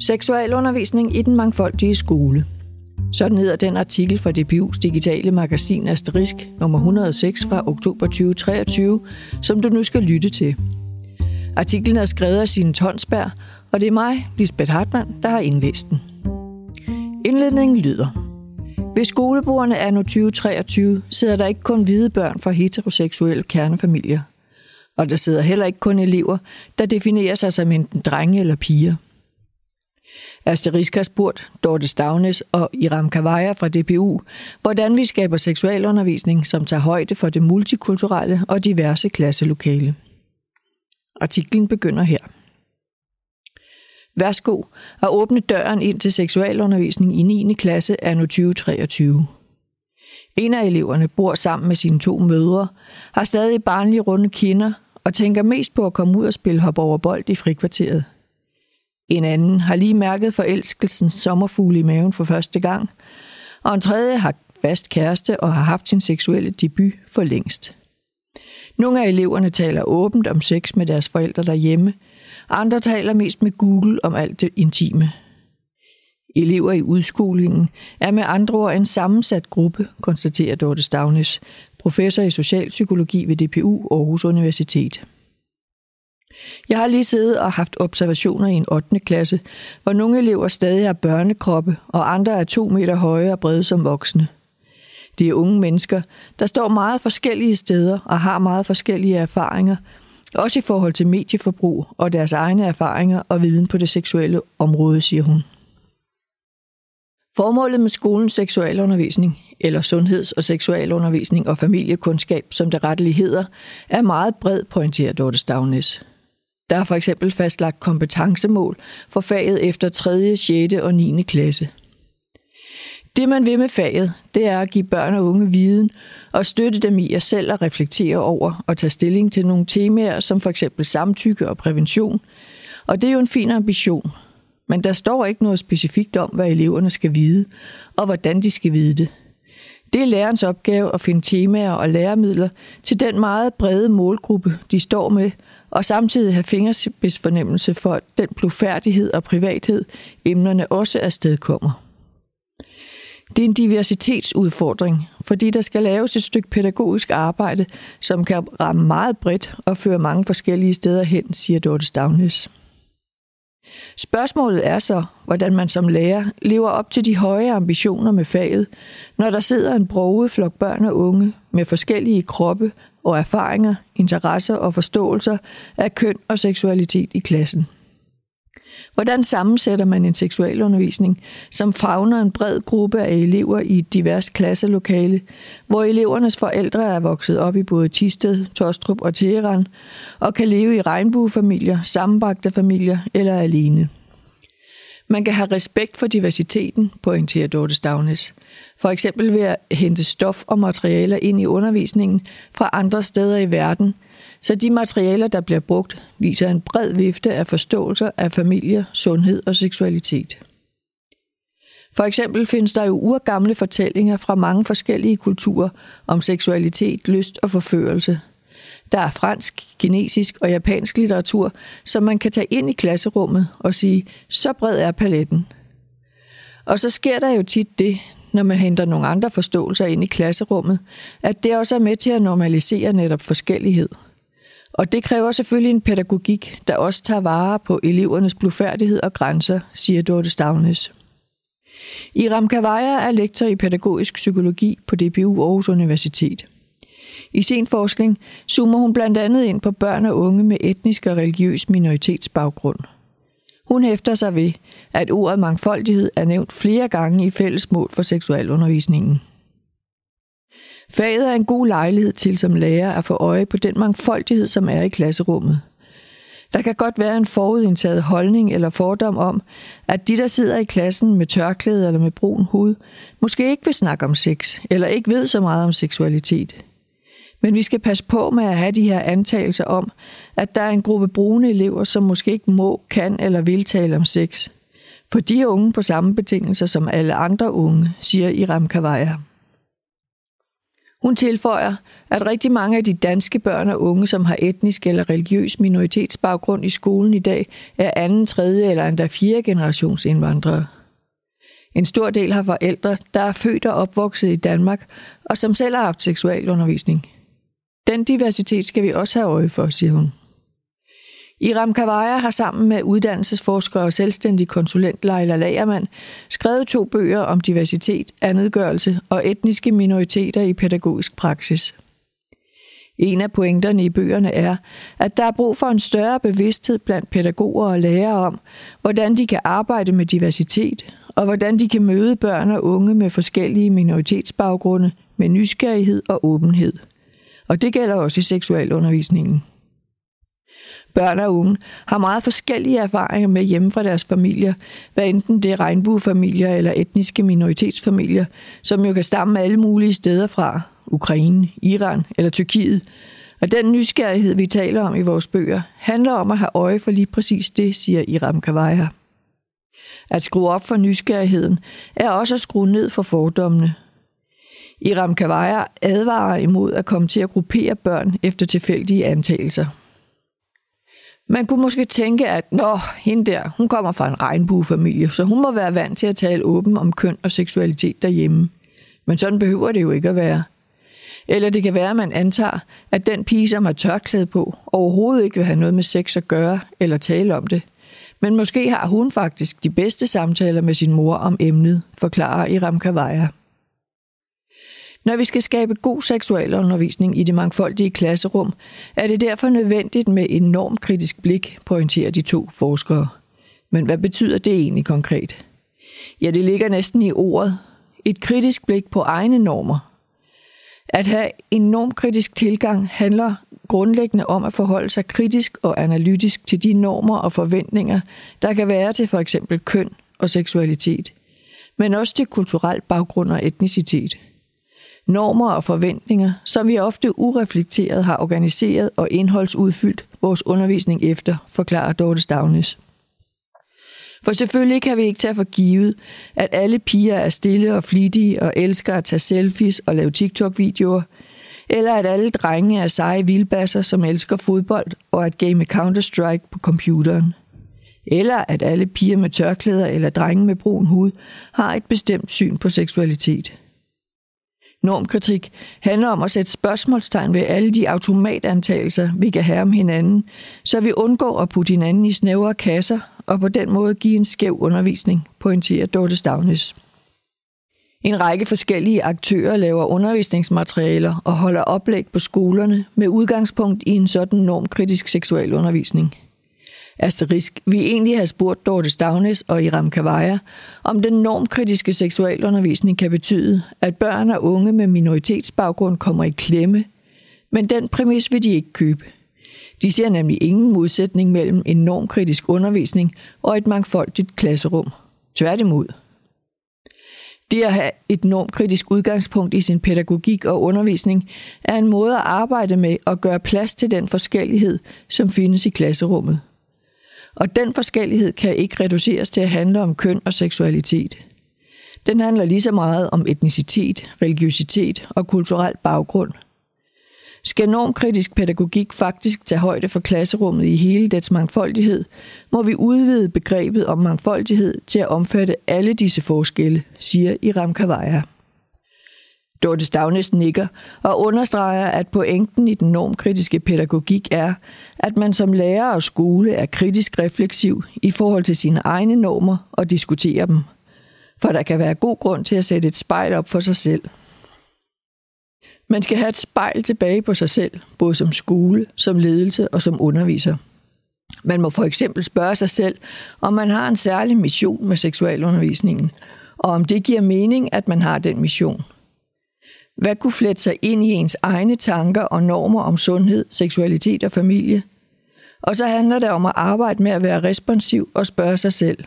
Seksualundervisning i den mangfoldige skole. Sådan hedder den artikel fra DPU's digitale magasin Asterisk nummer 106 fra oktober 2023, som du nu skal lytte til. Artiklen er skrevet af Signe Tonsberg, og det er mig, Lisbeth Hartmann, der har indlæst den. Indledningen lyder. Ved skolebordene er nu 2023 sidder der ikke kun hvide børn fra heteroseksuelle kernefamilier. Og der sidder heller ikke kun elever, der definerer sig som enten drenge eller piger – Asterisk har spurgt Dorte Stavnes og Iram Kavaja fra DPU, hvordan vi skaber seksualundervisning, som tager højde for det multikulturelle og diverse klasselokale. Artiklen begynder her. Værsgo at åbne døren ind til seksualundervisning i 9. klasse anno 2023. En af eleverne bor sammen med sine to mødre, har stadig barnlige runde kinder og tænker mest på at komme ud og spille hop over bold i frikvarteret – en anden har lige mærket forelskelsens sommerfugle i maven for første gang. Og en tredje har fast kæreste og har haft sin seksuelle debut for længst. Nogle af eleverne taler åbent om sex med deres forældre derhjemme. Andre taler mest med Google om alt det intime. Elever i udskolingen er med andre ord en sammensat gruppe, konstaterer Dorte Stavnes, professor i socialpsykologi ved DPU Aarhus Universitet. Jeg har lige siddet og haft observationer i en 8. klasse, hvor nogle elever stadig har børnekroppe, og andre er to meter høje og brede som voksne. Det er unge mennesker, der står meget forskellige steder og har meget forskellige erfaringer, også i forhold til medieforbrug og deres egne erfaringer og viden på det seksuelle område, siger hun. Formålet med skolens seksualundervisning, eller sundheds- og seksualundervisning og familiekundskab, som det retteligt hedder, er meget bred, pointerer Dorte Stavnes. Der er for eksempel fastlagt kompetencemål for faget efter 3., 6. og 9. klasse. Det man vil med faget, det er at give børn og unge viden og støtte dem i at selv at reflektere over og tage stilling til nogle temaer som for eksempel samtykke og prævention. Og det er jo en fin ambition. Men der står ikke noget specifikt om, hvad eleverne skal vide, og hvordan de skal vide det. Det er lærerens opgave at finde temaer og læremidler til den meget brede målgruppe, de står med, og samtidig have fingerspidsfornemmelse for den blufærdighed og privathed, emnerne også afstedkommer. Det er en diversitetsudfordring, fordi der skal laves et stykke pædagogisk arbejde, som kan ramme meget bredt og føre mange forskellige steder hen, siger Dorte Stavnes. Spørgsmålet er så, hvordan man som lærer lever op til de høje ambitioner med faget, når der sidder en broget flok børn og unge med forskellige kroppe og erfaringer, interesser og forståelser af køn og seksualitet i klassen. Hvordan sammensætter man en seksualundervisning, som fagner en bred gruppe af elever i et divers klasselokale, hvor elevernes forældre er vokset op i både Tisted, Tostrup og Teheran, og kan leve i regnbuefamilier, sammenbragte familier eller alene? Man kan have respekt for diversiteten, pointerer Dorte Stavnes. For eksempel ved at hente stof og materialer ind i undervisningen fra andre steder i verden, så de materialer, der bliver brugt, viser en bred vifte af forståelser af familie, sundhed og seksualitet. For eksempel findes der jo urgamle fortællinger fra mange forskellige kulturer om seksualitet, lyst og forførelse. Der er fransk, kinesisk og japansk litteratur, som man kan tage ind i klasserummet og sige, så bred er paletten. Og så sker der jo tit det, når man henter nogle andre forståelser ind i klasserummet, at det også er med til at normalisere netop forskellighed. Og det kræver selvfølgelig en pædagogik, der også tager vare på elevernes blufærdighed og grænser, siger Dorte Stavnes. Iram Kavaja er lektor i pædagogisk psykologi på DPU Aarhus Universitet. I sin forskning zoomer hun blandt andet ind på børn og unge med etnisk og religiøs minoritetsbaggrund – hun hæfter sig ved, at ordet mangfoldighed er nævnt flere gange i fællesmål for seksualundervisningen. Faget er en god lejlighed til som lærer at få øje på den mangfoldighed, som er i klasserummet. Der kan godt være en forudindtaget holdning eller fordom om, at de, der sidder i klassen med tørklæde eller med brun hud, måske ikke vil snakke om sex, eller ikke ved så meget om seksualitet – men vi skal passe på med at have de her antagelser om, at der er en gruppe brune elever, som måske ikke må, kan eller vil tale om sex. For de er unge på samme betingelser som alle andre unge, siger Iram Kavaja. Hun tilføjer, at rigtig mange af de danske børn og unge, som har etnisk eller religiøs minoritetsbaggrund i skolen i dag, er anden, tredje eller endda fjerde generations indvandrere. En stor del har forældre, der er født og opvokset i Danmark, og som selv har haft seksualundervisning. Den diversitet skal vi også have øje for, siger hun. Iram Kavaja har sammen med uddannelsesforsker og selvstændig konsulent Leila Lagermand skrevet to bøger om diversitet, andetgørelse og etniske minoriteter i pædagogisk praksis. En af pointerne i bøgerne er, at der er brug for en større bevidsthed blandt pædagoger og lærere om, hvordan de kan arbejde med diversitet, og hvordan de kan møde børn og unge med forskellige minoritetsbaggrunde med nysgerrighed og åbenhed. Og det gælder også i seksualundervisningen. Børn og unge har meget forskellige erfaringer med hjemme fra deres familier, hvad enten det er regnbuefamilier eller etniske minoritetsfamilier, som jo kan stamme alle mulige steder fra, Ukraine, Iran eller Tyrkiet. Og den nysgerrighed, vi taler om i vores bøger, handler om at have øje for lige præcis det, siger Iram Kavaja. At skrue op for nysgerrigheden er også at skrue ned for fordommene. Iram Kavaja advarer imod at komme til at gruppere børn efter tilfældige antagelser. Man kunne måske tænke, at nå, hende der, hun kommer fra en regnbuefamilie, så hun må være vant til at tale åben om køn og seksualitet derhjemme. Men sådan behøver det jo ikke at være. Eller det kan være, at man antager, at den pige, som har tørklæde på, overhovedet ikke vil have noget med sex at gøre eller tale om det. Men måske har hun faktisk de bedste samtaler med sin mor om emnet, forklarer Iram Kavaja. Når vi skal skabe god seksualundervisning i det mangfoldige klasserum, er det derfor nødvendigt med enormt kritisk blik, pointerer de to forskere. Men hvad betyder det egentlig konkret? Ja, det ligger næsten i ordet. Et kritisk blik på egne normer. At have enorm kritisk tilgang handler grundlæggende om at forholde sig kritisk og analytisk til de normer og forventninger, der kan være til for eksempel køn og seksualitet, men også til kulturel baggrund og etnicitet normer og forventninger, som vi ofte ureflekteret har organiseret og indholdsudfyldt vores undervisning efter, forklarer Dorte Stavnes. For selvfølgelig kan vi ikke tage for givet, at alle piger er stille og flittige og elsker at tage selfies og lave TikTok-videoer, eller at alle drenge er seje vildbasser, som elsker fodbold og at game Counter-Strike på computeren. Eller at alle piger med tørklæder eller drenge med brun hud har et bestemt syn på seksualitet. Normkritik handler om at sætte spørgsmålstegn ved alle de automatantagelser, vi kan have om hinanden, så vi undgår at putte hinanden i snævre kasser og på den måde give en skæv undervisning, pointerer Dorte Stavnes. En række forskellige aktører laver undervisningsmaterialer og holder oplæg på skolerne med udgangspunkt i en sådan normkritisk seksualundervisning – Asterisk. Vi egentlig har spurgt Dorte Stavnes og Iram Kavaja, om den normkritiske seksualundervisning kan betyde, at børn og unge med minoritetsbaggrund kommer i klemme, men den præmis vil de ikke købe. De ser nemlig ingen modsætning mellem en normkritisk undervisning og et mangfoldigt klasserum. Tværtimod. Det at have et normkritisk udgangspunkt i sin pædagogik og undervisning er en måde at arbejde med og gøre plads til den forskellighed, som findes i klasserummet. Og den forskellighed kan ikke reduceres til at handle om køn og seksualitet. Den handler lige så meget om etnicitet, religiøsitet og kulturel baggrund. Skal normkritisk pædagogik faktisk tage højde for klasserummet i hele dets mangfoldighed, må vi udvide begrebet om mangfoldighed til at omfatte alle disse forskelle, siger Iram Kavaja. Dorte Stavnes nikker og understreger, at pointen i den normkritiske pædagogik er, at man som lærer og skole er kritisk refleksiv i forhold til sine egne normer og diskuterer dem. For der kan være god grund til at sætte et spejl op for sig selv. Man skal have et spejl tilbage på sig selv, både som skole, som ledelse og som underviser. Man må for eksempel spørge sig selv, om man har en særlig mission med seksualundervisningen, og om det giver mening, at man har den mission – hvad kunne flette sig ind i ens egne tanker og normer om sundhed, seksualitet og familie? Og så handler det om at arbejde med at være responsiv og spørge sig selv.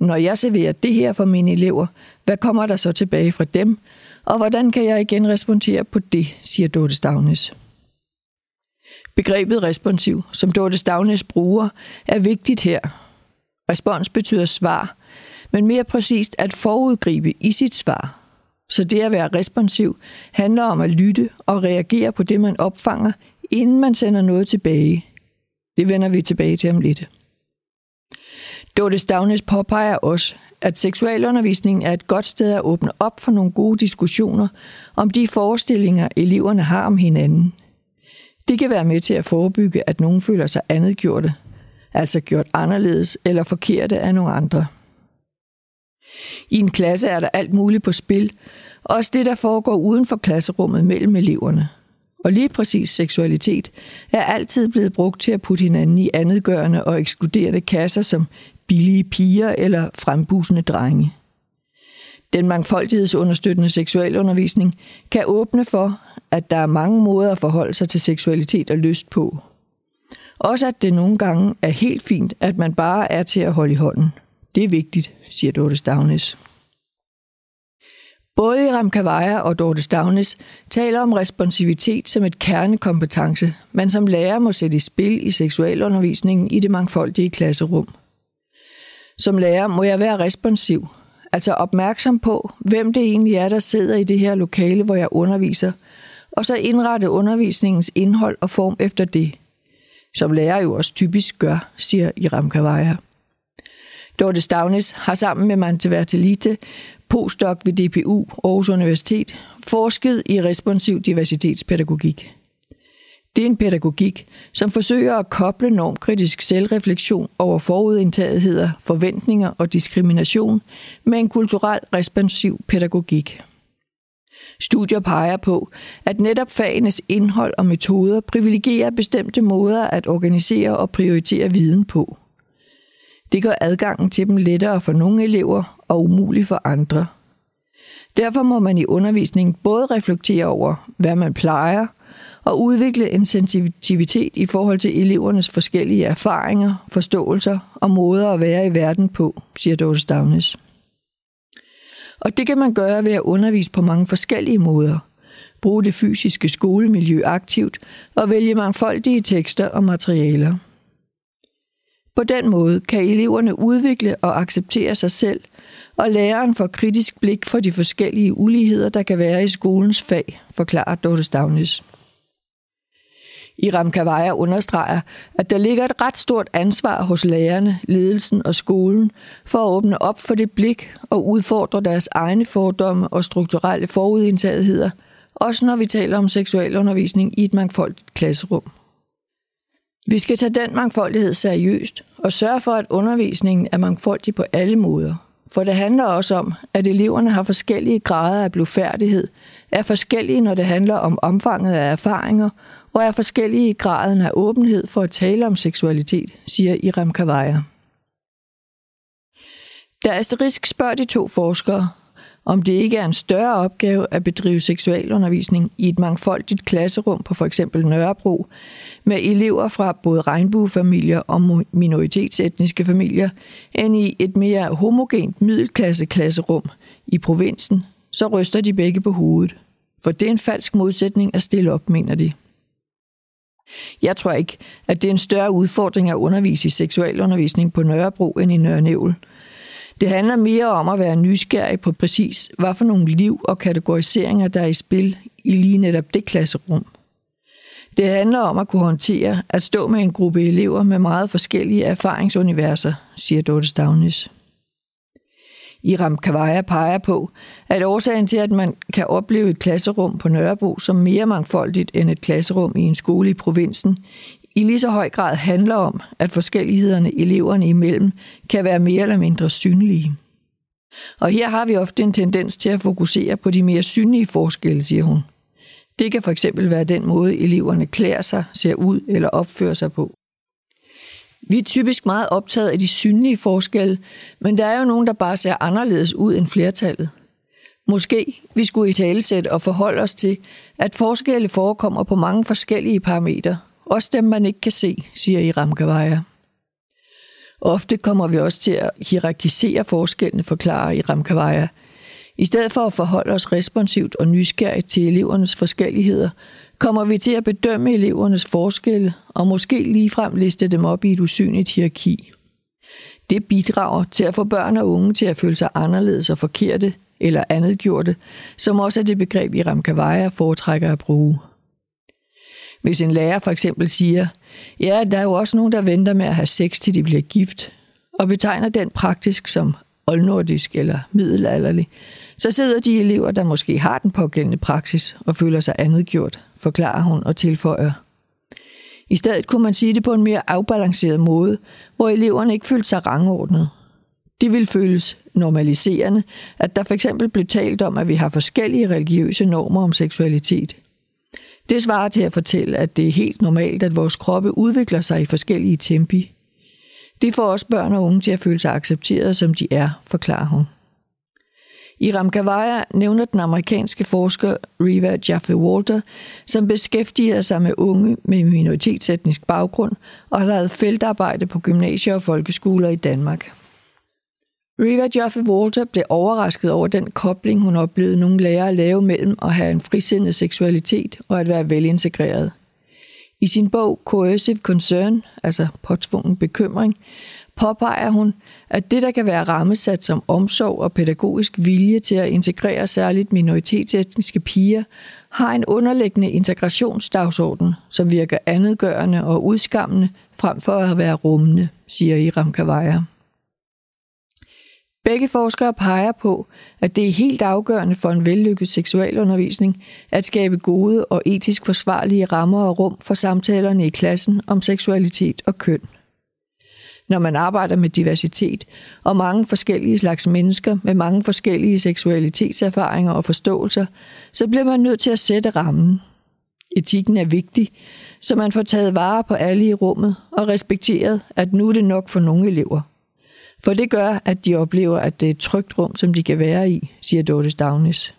Når jeg serverer det her for mine elever, hvad kommer der så tilbage fra dem? Og hvordan kan jeg igen respondere på det, siger Dorte Stavnes. Begrebet responsiv, som Dorte Stavnes bruger, er vigtigt her. Respons betyder svar, men mere præcist at forudgribe i sit svar – så det at være responsiv handler om at lytte og reagere på det, man opfanger, inden man sender noget tilbage. Det vender vi tilbage til om lidt. Dorte Stavnes påpeger også, at seksualundervisningen er et godt sted at åbne op for nogle gode diskussioner om de forestillinger, eleverne har om hinanden. Det kan være med til at forebygge, at nogen føler sig andet gjorte, altså gjort anderledes eller forkerte af nogle andre. I en klasse er der alt muligt på spil, også det, der foregår uden for klasserummet mellem eleverne. Og lige præcis seksualitet er altid blevet brugt til at putte hinanden i andetgørende og ekskluderende kasser som billige piger eller frembusende drenge. Den mangfoldighedsunderstøttende seksualundervisning kan åbne for, at der er mange måder at forholde sig til seksualitet og lyst på. Også at det nogle gange er helt fint, at man bare er til at holde i hånden. Det er vigtigt, siger Dorte Stavnes. Både Iram Kavaja og Dorte Stavnes taler om responsivitet som et kernekompetence, man som lærer må sætte i spil i seksualundervisningen i det mangfoldige klasserum. Som lærer må jeg være responsiv, altså opmærksom på, hvem det egentlig er, der sidder i det her lokale, hvor jeg underviser, og så indrette undervisningens indhold og form efter det, som lærer jo også typisk gør, siger Iram Kavaja. Dorte Stavnes har sammen med Mante Vertelite, postdoc ved DPU Aarhus Universitet, forsket i responsiv diversitetspædagogik. Det er en pædagogik, som forsøger at koble normkritisk selvreflektion over forudindtagetheder, forventninger og diskrimination med en kulturel responsiv pædagogik. Studier peger på, at netop fagenes indhold og metoder privilegerer bestemte måder at organisere og prioritere viden på. Det gør adgangen til dem lettere for nogle elever og umulig for andre. Derfor må man i undervisningen både reflektere over, hvad man plejer, og udvikle en sensitivitet i forhold til elevernes forskellige erfaringer, forståelser og måder at være i verden på, siger Dorte Stavnes. Og det kan man gøre ved at undervise på mange forskellige måder. Bruge det fysiske skolemiljø aktivt og vælge mangfoldige tekster og materialer. På den måde kan eleverne udvikle og acceptere sig selv, og læreren får kritisk blik for de forskellige uligheder, der kan være i skolens fag, forklarer Dorte Stavnis. Iram Kavaja understreger, at der ligger et ret stort ansvar hos lærerne, ledelsen og skolen for at åbne op for det blik og udfordre deres egne fordomme og strukturelle forudindtagetheder, også når vi taler om seksualundervisning i et mangfoldigt klasserum. Vi skal tage den mangfoldighed seriøst og sørge for, at undervisningen er mangfoldig på alle måder. For det handler også om, at eleverne har forskellige grader af blufærdighed, er forskellige, når det handler om omfanget af erfaringer og er forskellige i graden af åbenhed for at tale om seksualitet, siger Iram Kavaja. Da Asterisk spørger de to forskere, om det ikke er en større opgave at bedrive seksualundervisning i et mangfoldigt klasserum på f.eks. Nørrebro, med elever fra både regnbuefamilier og minoritetsetniske familier, end i et mere homogent middelklasse-klasserum i provinsen, så ryster de begge på hovedet. For det er en falsk modsætning at stille op, mener de. Jeg tror ikke, at det er en større udfordring at undervise i seksualundervisning på Nørrebro end i Nørrenævl. Det handler mere om at være nysgerrig på præcis, hvad for nogle liv og kategoriseringer, der er i spil i lige netop det klasserum. Det handler om at kunne håndtere at stå med en gruppe elever med meget forskellige erfaringsuniverser, siger Dorte Stavnis. Iram Kavaja peger på, at årsagen til, at man kan opleve et klasserum på Nørrebro som mere mangfoldigt end et klasserum i en skole i provinsen, i lige så høj grad handler om, at forskellighederne eleverne imellem kan være mere eller mindre synlige. Og her har vi ofte en tendens til at fokusere på de mere synlige forskelle, siger hun. Det kan for eksempel være den måde, eleverne klæder sig, ser ud eller opfører sig på. Vi er typisk meget optaget af de synlige forskelle, men der er jo nogen, der bare ser anderledes ud end flertallet. Måske vi skulle i talesæt og forholde os til, at forskelle forekommer på mange forskellige parametre, også dem man ikke kan se, siger Iram Gavaya. Ofte kommer vi også til at hierarkisere forskellene, forklarer Iram Kavaja. I stedet for at forholde os responsivt og nysgerrigt til elevernes forskelligheder, kommer vi til at bedømme elevernes forskelle og måske ligefrem liste dem op i et usynligt hierarki. Det bidrager til at få børn og unge til at føle sig anderledes og forkerte, eller andet gjorte, som også er det begreb i Ramkavaya foretrækker at bruge. Hvis en lærer for eksempel siger, ja, der er jo også nogen, der venter med at have sex, til de bliver gift, og betegner den praktisk som oldnordisk eller middelalderlig, så sidder de elever, der måske har den pågældende praksis og føler sig andetgjort, forklarer hun og tilføjer. I stedet kunne man sige det på en mere afbalanceret måde, hvor eleverne ikke følte sig rangordnet. Det vil føles normaliserende, at der for eksempel blev talt om, at vi har forskellige religiøse normer om seksualitet. Det svarer til at fortælle, at det er helt normalt, at vores kroppe udvikler sig i forskellige tempi. Det får også børn og unge til at føle sig accepteret, som de er, forklarer hun. I Ramkavaya nævner den amerikanske forsker Riva Jaffe Walter, som beskæftiger sig med unge med minoritetsetnisk baggrund og har lavet feltarbejde på gymnasier og folkeskoler i Danmark. Riva Jaffe Walter blev overrasket over den kobling, hun oplevede nogle lærere lave mellem at have en frisindet seksualitet og at være velintegreret. I sin bog Coercive Concern, altså påtvungen bekymring, påpeger hun, at det, der kan være rammesat som omsorg og pædagogisk vilje til at integrere særligt minoritetsetniske piger, har en underliggende integrationsdagsorden, som virker andetgørende og udskammende frem for at være rummende, siger Iram Kavaya. Begge forskere peger på, at det er helt afgørende for en vellykket seksualundervisning at skabe gode og etisk forsvarlige rammer og rum for samtalerne i klassen om seksualitet og køn når man arbejder med diversitet og mange forskellige slags mennesker med mange forskellige seksualitetserfaringer og forståelser, så bliver man nødt til at sætte rammen. Etikken er vigtig, så man får taget vare på alle i rummet og respekteret, at nu er det nok for nogle elever. For det gør, at de oplever, at det er et trygt rum, som de kan være i, siger Dorte Downes.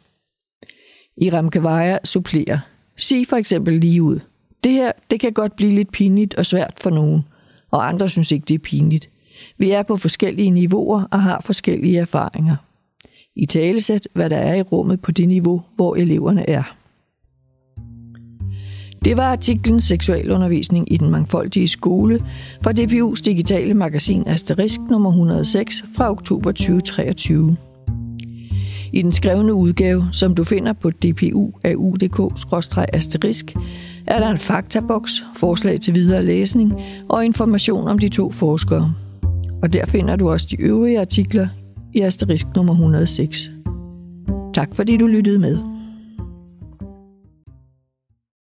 Iram Kavaya supplerer. Sig for eksempel lige ud. Det her, det kan godt blive lidt pinligt og svært for nogen – og andre synes ikke, det er pinligt. Vi er på forskellige niveauer og har forskellige erfaringer. I talesæt, hvad der er i rummet på det niveau, hvor eleverne er. Det var artiklen Seksualundervisning i den mangfoldige skole fra DPU's digitale magasin Asterisk nummer 106 fra oktober 2023. I den skrevne udgave, som du finder på dpu.au.dk-asterisk, er der en faktaboks, forslag til videre læsning og information om de to forskere. Og der finder du også de øvrige artikler i asterisk nummer 106. Tak fordi du lyttede med.